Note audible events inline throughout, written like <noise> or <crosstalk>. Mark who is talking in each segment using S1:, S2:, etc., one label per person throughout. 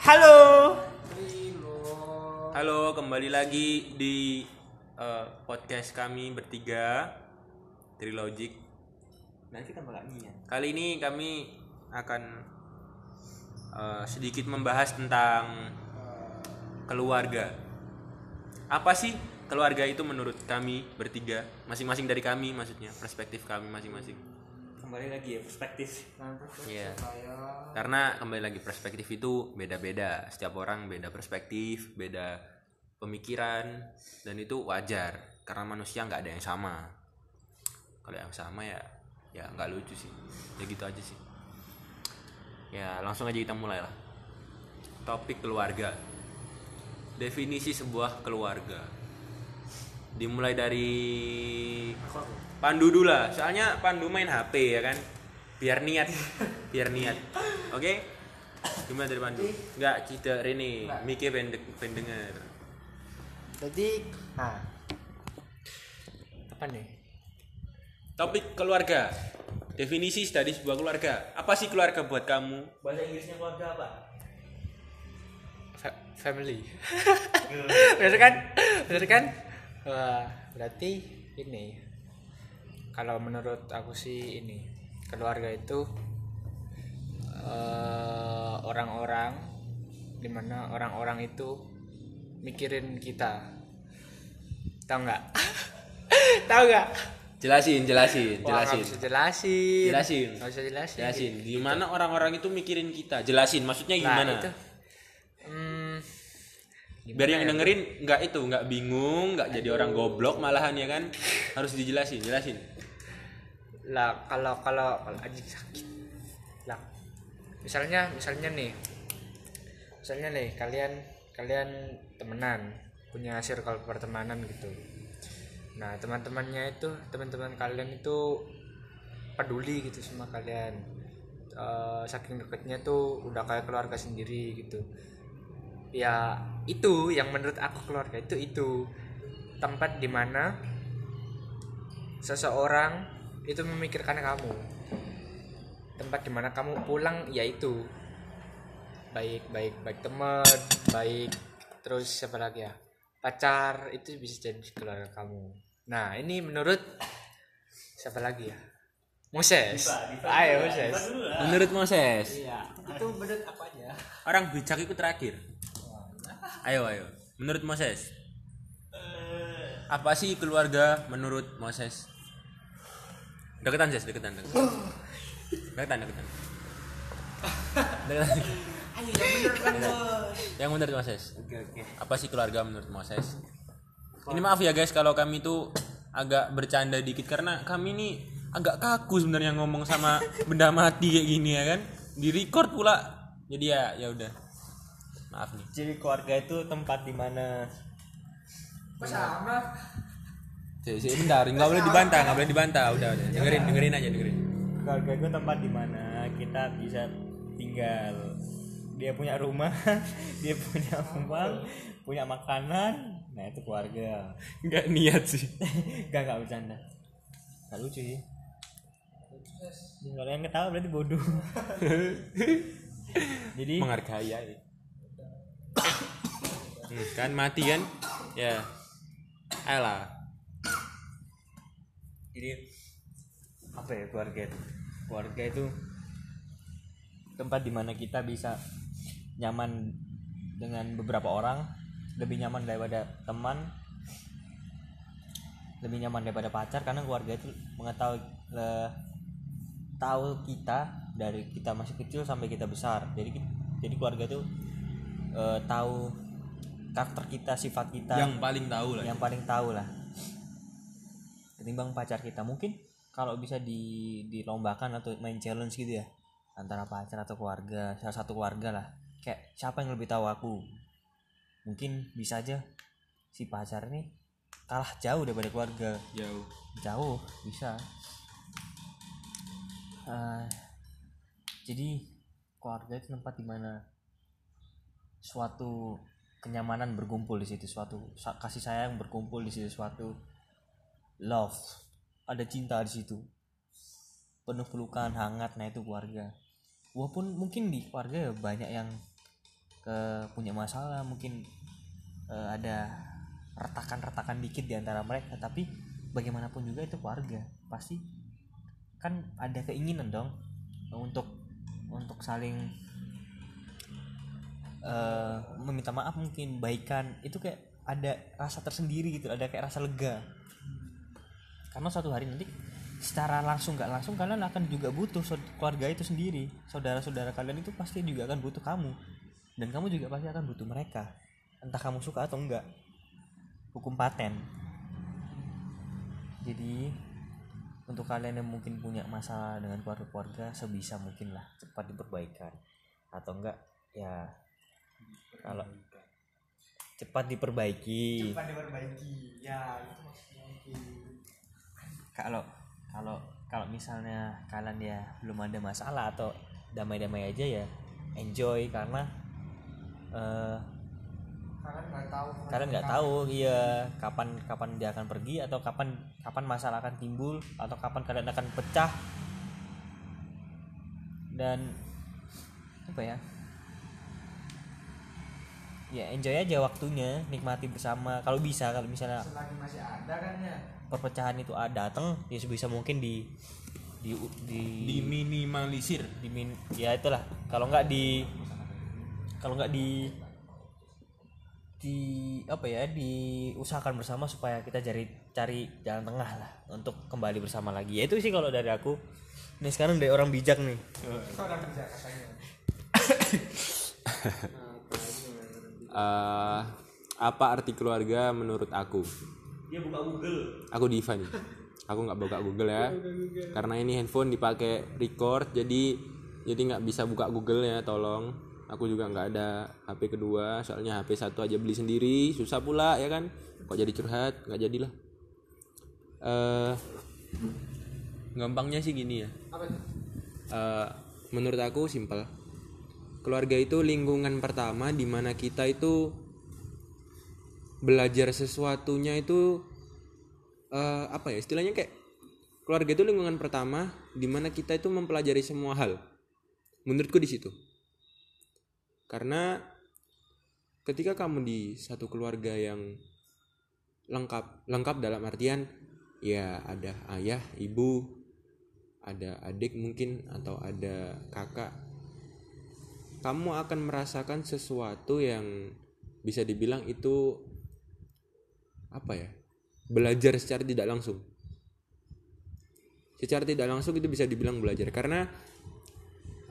S1: Halo. Halo, kembali lagi di eh, podcast kami bertiga Trilogic.
S2: Nanti tambah lagi ya.
S1: Kali ini kami akan eh, sedikit membahas tentang keluarga. Apa sih keluarga itu menurut kami bertiga? Masing-masing dari kami maksudnya, perspektif kami masing-masing.
S2: Kembali lagi ya perspektif.
S1: Iya. Karena kembali lagi perspektif itu beda-beda. Setiap orang beda perspektif, beda pemikiran dan itu wajar karena manusia nggak ada yang sama. Kalau yang sama ya ya nggak lucu sih. Ya gitu aja sih. Ya langsung aja kita mulai lah. Topik keluarga. Definisi sebuah keluarga. Dimulai dari Pandu dulu lah, soalnya Pandu main HP ya kan, biar niat, biar niat, oke? Gimana dari Pandu? Enggak, kita ini, Miki pengen, pengen denger.
S3: Jadi, nah, apa nih?
S1: Topik keluarga, definisi dari sebuah keluarga. Apa sih keluarga buat kamu?
S2: Bahasa Inggrisnya keluarga apa?
S3: Fa- family. <laughs> Bener kan? Bener kan? Wah, berarti ini. Kalau menurut aku sih ini keluarga itu eh, orang-orang di mana orang-orang itu mikirin kita. Tahu nggak? <laughs> Tahu nggak?
S1: Jelasin, jelasin,
S3: Wah,
S1: jelasin.
S3: bisa jelasin.
S1: Jelasin.
S3: Nggak bisa jelasin.
S1: Jelasin, gimana orang-orang itu mikirin kita? Jelasin, maksudnya
S3: Nah,
S1: gimana?
S3: itu. Hmm,
S1: Biar yang dengerin nggak itu, nggak bingung, nggak jadi orang goblok malahan ya kan? Harus dijelasin, jelasin.
S3: Lah kalau kalau kalau anjing sakit. Lah misalnya misalnya nih misalnya nih kalian kalian temenan punya circle pertemanan gitu. Nah teman-temannya itu teman-teman kalian itu peduli gitu sama kalian. Eh, saking deketnya tuh udah kayak keluarga sendiri gitu. Ya itu yang menurut aku keluarga itu itu tempat di mana seseorang itu memikirkan kamu. Tempat di mana kamu pulang yaitu baik baik baik teman baik terus siapa lagi ya? Pacar itu bisa jadi keluarga kamu. Nah ini menurut siapa lagi ya? Moses. Ayo Moses.
S1: Menurut Moses,
S3: iya. Itu menurut apa aja?
S1: Orang bijak itu terakhir. Ayo, ayo. Menurut Moses, apa sih keluarga menurut Moses? Deketan, Ses, deketan, deketan. Deketan, deketan. <laughs> Deketan. Yang menurut Moses.
S2: Oke oke.
S1: Apa sih keluarga menurut Moses? Ini maaf ya guys kalau kami tuh agak bercanda dikit karena kami ini agak kaku sebenarnya ngomong sama <laughs> benda mati kayak gini ya kan. Di record pula. Jadi ya ya udah. Maaf nih.
S2: Jadi keluarga itu tempat di mana
S3: sama
S1: Sih, sih, bentar, nggak boleh dibantah, nggak boleh dibantah, udah, udah, dengerin, dengerin aja, dengerin.
S2: keluarga itu tempat di mana kita bisa tinggal. Dia punya rumah, <laughs> dia punya uang, punya makanan. Nah itu keluarga.
S1: Nggak niat sih.
S2: Gak gak bercanda. Gak lucu sih. Kalau yang ketawa berarti bodoh. <laughs> Jadi
S1: Menghargai ya. Hmm, kan mati kan? Ya. Ayolah.
S2: Jadi apa ya keluarga itu? Keluarga itu tempat di mana kita bisa nyaman dengan beberapa orang lebih nyaman daripada teman lebih nyaman daripada pacar karena keluarga itu mengetahui le- tahu kita dari kita masih kecil sampai kita besar. Jadi jadi keluarga itu eh, tahu karakter kita sifat kita.
S1: Yang paling tahu lah.
S2: yang paling tahu lah ketimbang pacar kita. Mungkin kalau bisa di dilombakan atau main challenge gitu ya antara pacar atau keluarga salah satu keluarga lah. Kayak siapa yang lebih tahu aku? Mungkin bisa aja si pacar ini kalah jauh daripada keluarga.
S1: Jauh.
S2: jauh bisa. Eh, jadi keluarga itu tempat di mana suatu kenyamanan berkumpul di situ suatu kasih sayang berkumpul di situ suatu love. Ada cinta di situ. Penuh pelukan hangat. Nah itu keluarga. Walaupun mungkin di keluarga ya banyak yang eh, punya masalah. Mungkin eh, ada retakan-retakan dikit di antara mereka. Tapi bagaimanapun juga itu keluarga. Pasti kan ada keinginan dong untuk untuk saling eh, meminta maaf mungkin baikan. Itu kayak ada rasa tersendiri gitu. Ada kayak rasa lega karena suatu hari nanti secara langsung nggak langsung kalian akan juga butuh keluarga itu sendiri. Saudara-saudara kalian itu pasti juga akan butuh kamu. Dan kamu juga pasti akan butuh mereka. Entah kamu suka atau enggak hukum paten. Jadi untuk kalian yang mungkin punya masalah dengan keluarga-keluarga sebisa mungkin lah cepat diperbaikan. Atau enggak ya kalau cepat diperbaiki.
S3: Cepat diperbaiki. Ya, itu maksudnya.
S2: Kalau kalau kalau misalnya kalian ya belum ada masalah atau damai-damai aja ya enjoy karena eh,
S3: Kalian nggak tahu.
S2: kalian nggak tahu iya kapan kapan dia akan pergi atau kapan kapan masalah akan timbul atau kapan kalian akan pecah dan apa ya ya enjoy aja waktunya nikmati bersama. Kalau bisa kalau misalnya
S3: Selagi masih ada kan ya.
S2: perpecahan itu ada datang ya sebisa mungkin di di di
S1: diminimalisir.
S2: Di min ya itulah. Kalau nggak di kalau nggak di di apa ya diusahakan bersama supaya kita cari cari jalan tengah lah untuk kembali bersama lagi. Ya itu sih kalau dari aku. Nih sekarang dari orang bijak nih.
S3: Udah bisa katanya. <laughs>
S1: Eh, apa arti keluarga menurut aku?
S2: Dia buka Google.
S1: Aku Diva nih. Aku nggak buka Google ya. Karena ini handphone dipakai record jadi jadi nggak bisa buka Google ya tolong. Aku juga nggak ada HP kedua soalnya HP satu aja beli sendiri. Susah pula ya kan? Kok jadi curhat? Nggak jadilah. Eh gampangnya sih gini ya? Eh, menurut aku simpel keluarga itu lingkungan pertama di mana kita itu belajar sesuatunya itu eh, apa ya istilahnya kayak keluarga itu lingkungan pertama di mana kita itu mempelajari semua hal. Menurutku di situ. Karena ketika kamu di satu keluarga yang lengkap lengkap dalam artian ya ada ayah ibu ada adik mungkin atau ada kakak kamu akan merasakan sesuatu yang bisa dibilang itu apa ya belajar secara tidak langsung. Secara tidak langsung itu bisa dibilang belajar. Karena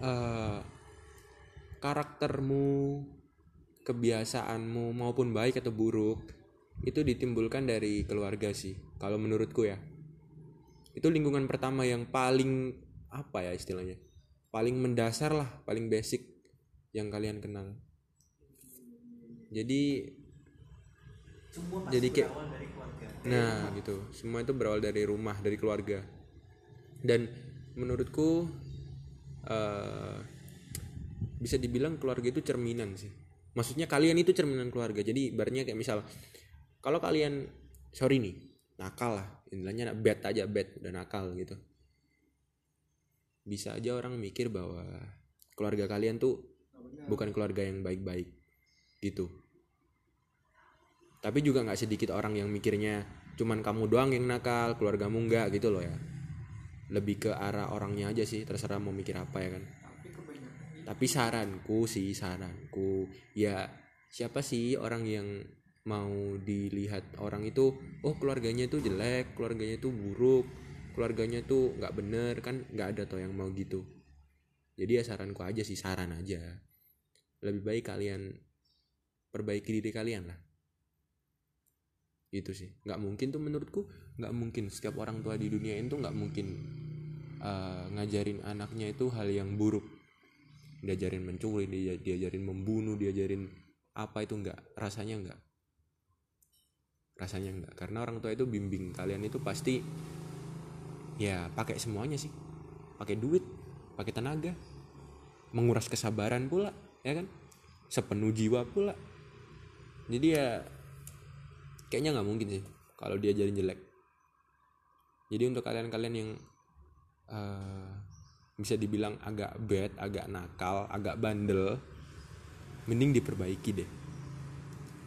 S1: eh, karaktermu kebiasaanmu maupun baik atau buruk itu ditimbulkan dari keluarga sih kalau menurutku ya. Itu lingkungan pertama yang paling apa ya istilahnya paling mendasar lah paling basic yang kalian kenal. Jadi jadi kayak nah gitu. Semua itu berawal dari rumah dari keluarga. Dan menurutku eh, bisa dibilang keluarga itu cerminan sih. Maksudnya kalian itu cerminan keluarga. Jadi ibaratnya kayak misal kalau kalian sorry nih nakal lah. Istilahnya bad aja bad udah nakal gitu. Bisa aja orang mikir bahwa keluarga kalian tuh bukan keluarga yang baik-baik gitu. Tapi juga nggak sedikit orang yang mikirnya cuman kamu doang yang nakal keluargamu enggak gitu loh ya. Lebih ke arah orangnya aja sih terserah mau mikir apa ya kan. Tapi saranku sih saranku ya siapa sih orang yang mau dilihat orang itu oh keluarganya itu jelek keluarganya itu buruk keluarganya tuh nggak bener kan nggak ada toh yang mau gitu. Jadi ya saranku aja sih saran aja lebih baik kalian perbaiki diri kalian lah. Itu sih. Nggak mungkin tuh menurutku nggak mungkin. Setiap orang tua di dunia itu nggak mungkin eh, ngajarin anaknya itu hal yang buruk. Diajarin mencuri dia diajarin membunuh diajarin apa itu enggak rasanya enggak rasanya enggak karena orang tua itu bimbing kalian itu pasti ya pakai semuanya sih. Pakai duit pakai tenaga. Menguras kesabaran pula ya kan? Sepenuh jiwa pula. Jadi ya kayaknya nggak mungkin sih kalau diajarin jelek. Jadi untuk kalian-kalian yang eh, bisa dibilang agak bad agak nakal agak bandel mending diperbaiki deh.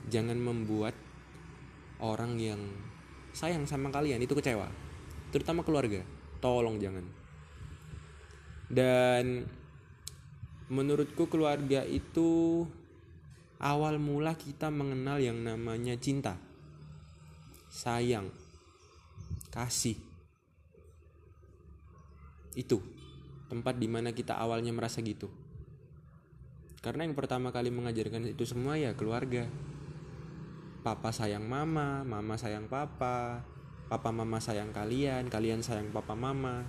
S1: Jangan membuat orang yang sayang sama kalian itu kecewa. Terutama keluarga. Tolong jangan. Dan menurutku keluarga itu awal mula kita mengenal yang namanya cinta sayang kasih. Itu tempat di mana kita awalnya merasa gitu. Karena yang pertama kali mengajarkan itu semua ya keluarga. Papa sayang mama mama sayang papa papa mama sayang kalian kalian sayang papa mama.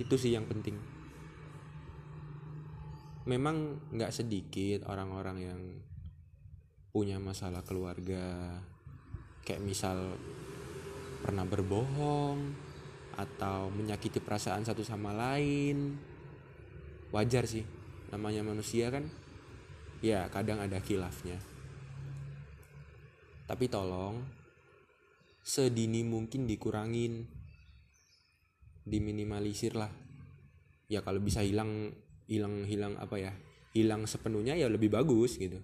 S1: Itu sih yang penting memang nggak sedikit orang-orang yang punya masalah keluarga. Kayak misal pernah berbohong atau menyakiti perasaan satu sama lain. Wajar sih namanya manusia kan ya kadang ada kilafnya tapi tolong sedini mungkin dikurangin diminimalisir lah ya kalau bisa hilang hilang hilang apa ya hilang sepenuhnya ya lebih bagus gitu.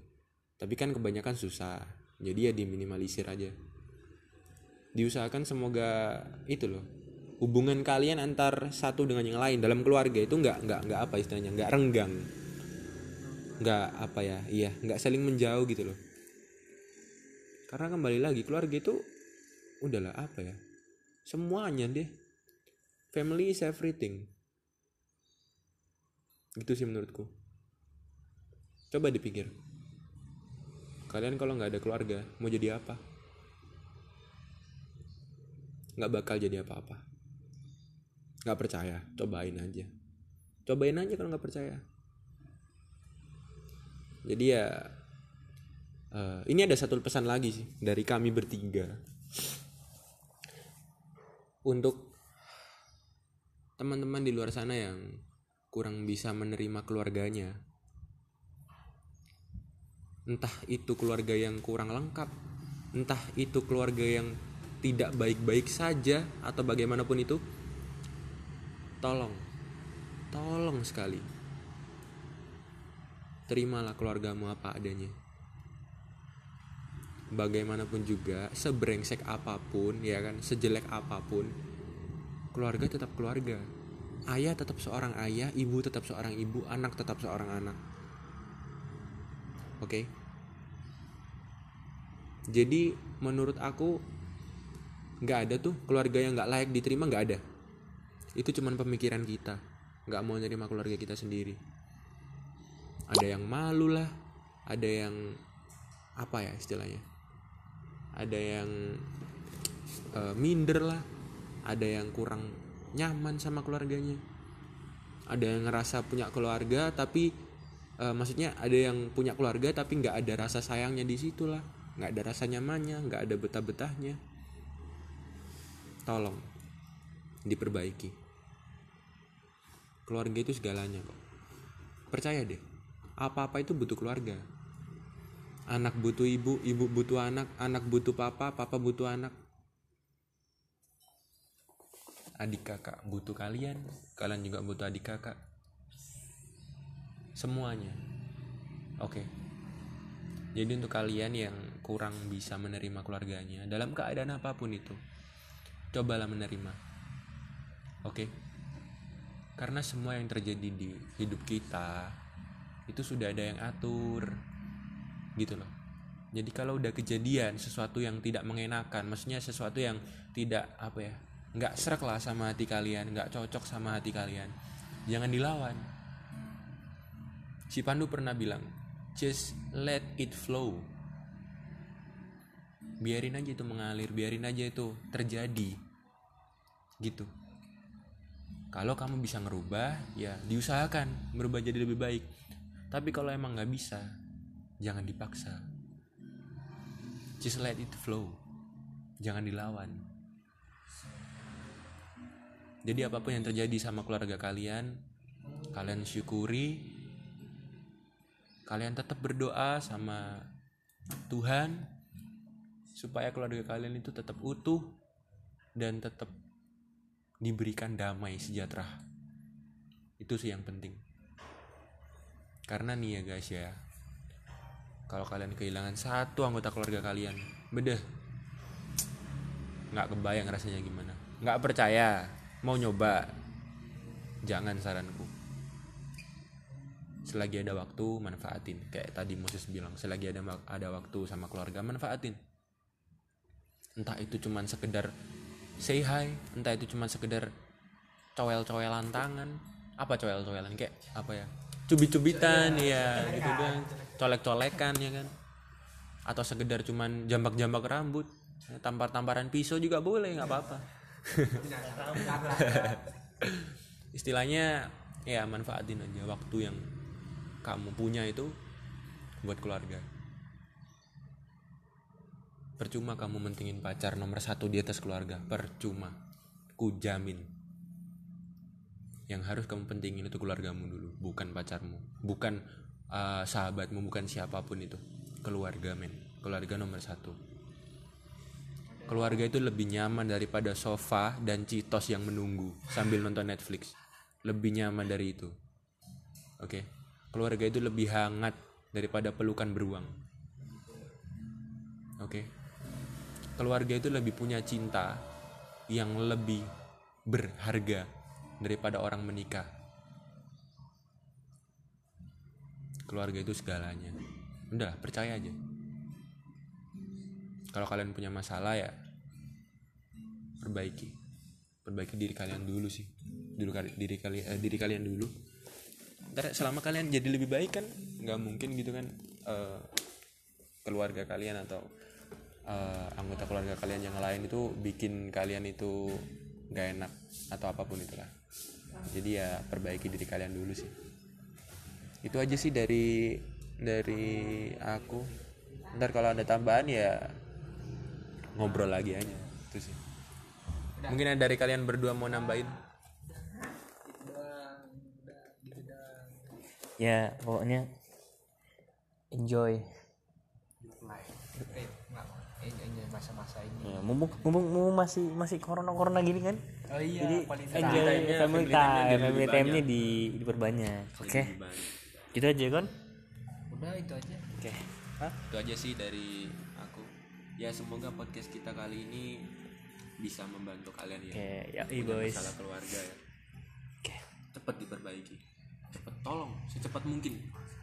S1: Tapi kan kebanyakan susah jadi ya diminimalisir aja. Diusahakan semoga itu loh hubungan kalian antar satu dengan yang lain dalam keluarga itu nggak nggak nggak apa istilahnya nggak renggang. Nggak apa ya iya nggak saling menjauh gitu loh. Karena kembali lagi keluarga itu udahlah apa ya semuanya deh. Family is everything gitu sih menurutku. Coba dipikir. Kalian kalau nggak ada keluarga mau jadi apa? Nggak bakal jadi apa-apa. Nggak percaya cobain aja. Cobain aja kalau nggak percaya. Jadi ya uh, ini ada satu pesan lagi sih dari kami bertiga. Untuk teman-teman di luar sana yang kurang bisa menerima keluarganya. Entah itu keluarga yang kurang lengkap entah itu keluarga yang tidak baik-baik saja atau bagaimanapun itu tolong tolong sekali. Terimalah keluargamu apa adanya. Bagaimanapun juga sebrengsek apa pun ya kan sejelek apa pun keluarga tetap keluarga ayah tetap seorang ayah ibu tetap seorang ibu anak tetap seorang anak. Oke? Okay? jadi menurut aku nggak ada tuh keluarga yang nggak layak diterima nggak ada. Itu cuman pemikiran kita. Nggak mau nerima keluarga kita sendiri. Ada yang malu lah ada yang apa ya istilahnya? Ada yang uh, minder lah ada yang kurang nyaman sama keluarganya. Ada yang ngerasa punya keluarga tapi uh, maksudnya ada yang punya keluarga tapi nggak ada rasa sayangnya di situ lah. Nggak ada rasa nyamannya nggak ada betah betahnya tolong diperbaiki. Keluarga itu segalanya kok. Percaya deh apa apa itu butuh keluarga. Anak butuh ibu ibu butuh anak anak butuh papa papa butuh anak adik kakak. Butuh kalian kalian juga butuh adik kakak. Semuanya. Oke. Okay. jadi untuk kalian yang kurang bisa menerima keluarganya dalam keadaan apa pun itu cobalah menerima. Oke? Okay? karena semua yang terjadi di hidup kita itu sudah ada yang atur. Gitu loh. Jadi kalau udah kejadian sesuatu yang tidak mengenakan maksudnya sesuatu yang tidak apa ya nggak serak lah sama hati kalian nggak cocok sama hati kalian. Jangan dilawan. Si Pandu pernah bilang just let it flow. Biarin aja itu mengalir biarin aja itu terjadi. Gitu. Kalau kamu bisa ngerubah ya diusahakan berubah jadi lebih baik. Tapi kalau emang nggak bisa jangan dipaksa. Just let it flow. Jangan dilawan jadi apa pun yang terjadi sama keluarga kalian kalian syukuri. Kalian tetap berdoa sama Tuhan supaya keluarga kalian itu tetap utuh dan tetap diberikan damai sejahtera. Itu sih yang penting. Karena nih ya guys ya kalau kalian kehilangan satu anggota keluarga kalian beda nggak kebayang rasanya gimana. Nggak percaya mau nyoba? Jangan saranku. Selagi ada waktu manfaatin. Kayak tadi Moses bilang selagi ada ada waktu sama keluarga manfaatin. Entah itu cuman sekedar say hi entah itu cuman sekedar cowel-cowelan tangan. Apa cowel-cowelan? Kayak apa ya? Cubit-cubitan ya gitu doang colek-colekan ya kan. Atau sekedar cuman jambak-jambak rambut. Tampar-tamparan pisau juga boleh nggak apa-apa <laughs> istilahnya ya manfaatin aja waktu yang kamu punya itu buat keluarga. Percuma kamu mentingin pacar nomor satu di atas keluarga. Percuma. Ku jamin. Yang harus kamu pentingin itu keluargamu dulu bukan pacarmu. Bukan uh, sahabatmu bukan siapa pun itu. Keluarga men. Keluarga nomor satu keluarga itu lebih nyaman daripada sofa dan citos yang menunggu sambil nonton Netflix. Lebih nyaman dari itu. Oke? Okay? keluarga itu lebih hangat daripada pelukan beruang. Oke? Okay? keluarga itu lebih punya cinta yang lebih berharga daripada orang menikah. Keluarga itu segalanya. Udah percaya aja kalau kalian punya masalah ya perbaiki. Perbaiki diri kalian dulu sih. Dulu diri kalian eh, diri kalian dulu. Ntar selama kalian jadi lebih baik kan nggak mungkin gitu kan uh, keluarga kalian atau uh, anggota keluarga kalian yang lain itu bikin kalian itu nggak enak atau apa pun itulah. Jadi ya perbaiki diri kalian dulu sih. Itu aja sih dari dari aku. Ntar kalau ada tambahan ya ngobrol lagi aja. Itu sih. Mungkin ada dari kalian berdua mau nambahin?
S2: Ya pokoknya enjoy.
S3: Masa-masa ini.
S2: Ya, mumpung, mumpung, mumpung masih masih corona corona gini kan?
S3: Oh iya
S2: jadi
S3: quality
S2: enjoy
S1: time-nya,
S2: family time
S1: time-nya
S2: family
S1: lebih
S2: time nya
S1: banyak.
S2: di diperbanyak. Oke.
S1: Lebih banyak.
S2: gitu aja kan
S3: udah itu aja.
S2: Oke.
S1: Itu aja sih dari ya semoga podcast kita kali ini bisa membantu kalian ya.
S2: Oke ya
S1: punya
S2: boys.
S1: masalah keluarga ya.
S2: Oke.
S1: Cepat diperbaiki. Cepat tolong secepat mungkin.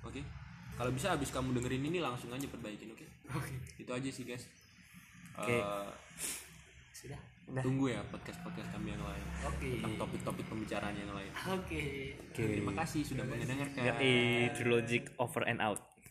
S1: Oke? Kalau bisa habis kamu dengerin ini langsung aja perbaikin oke?
S3: Oke.
S1: Itu aja sih guys.
S2: Oke.
S1: Eh,
S3: sudah?
S2: Udah.
S1: tunggu ya podcast podcast kami yang lain.
S3: Oke.
S1: tentang topik-topik pembicaraan yang lain.
S3: Oke.
S2: Oke.
S1: terima kasih sudah mendengarkan.
S2: Yoi, True Logic over and out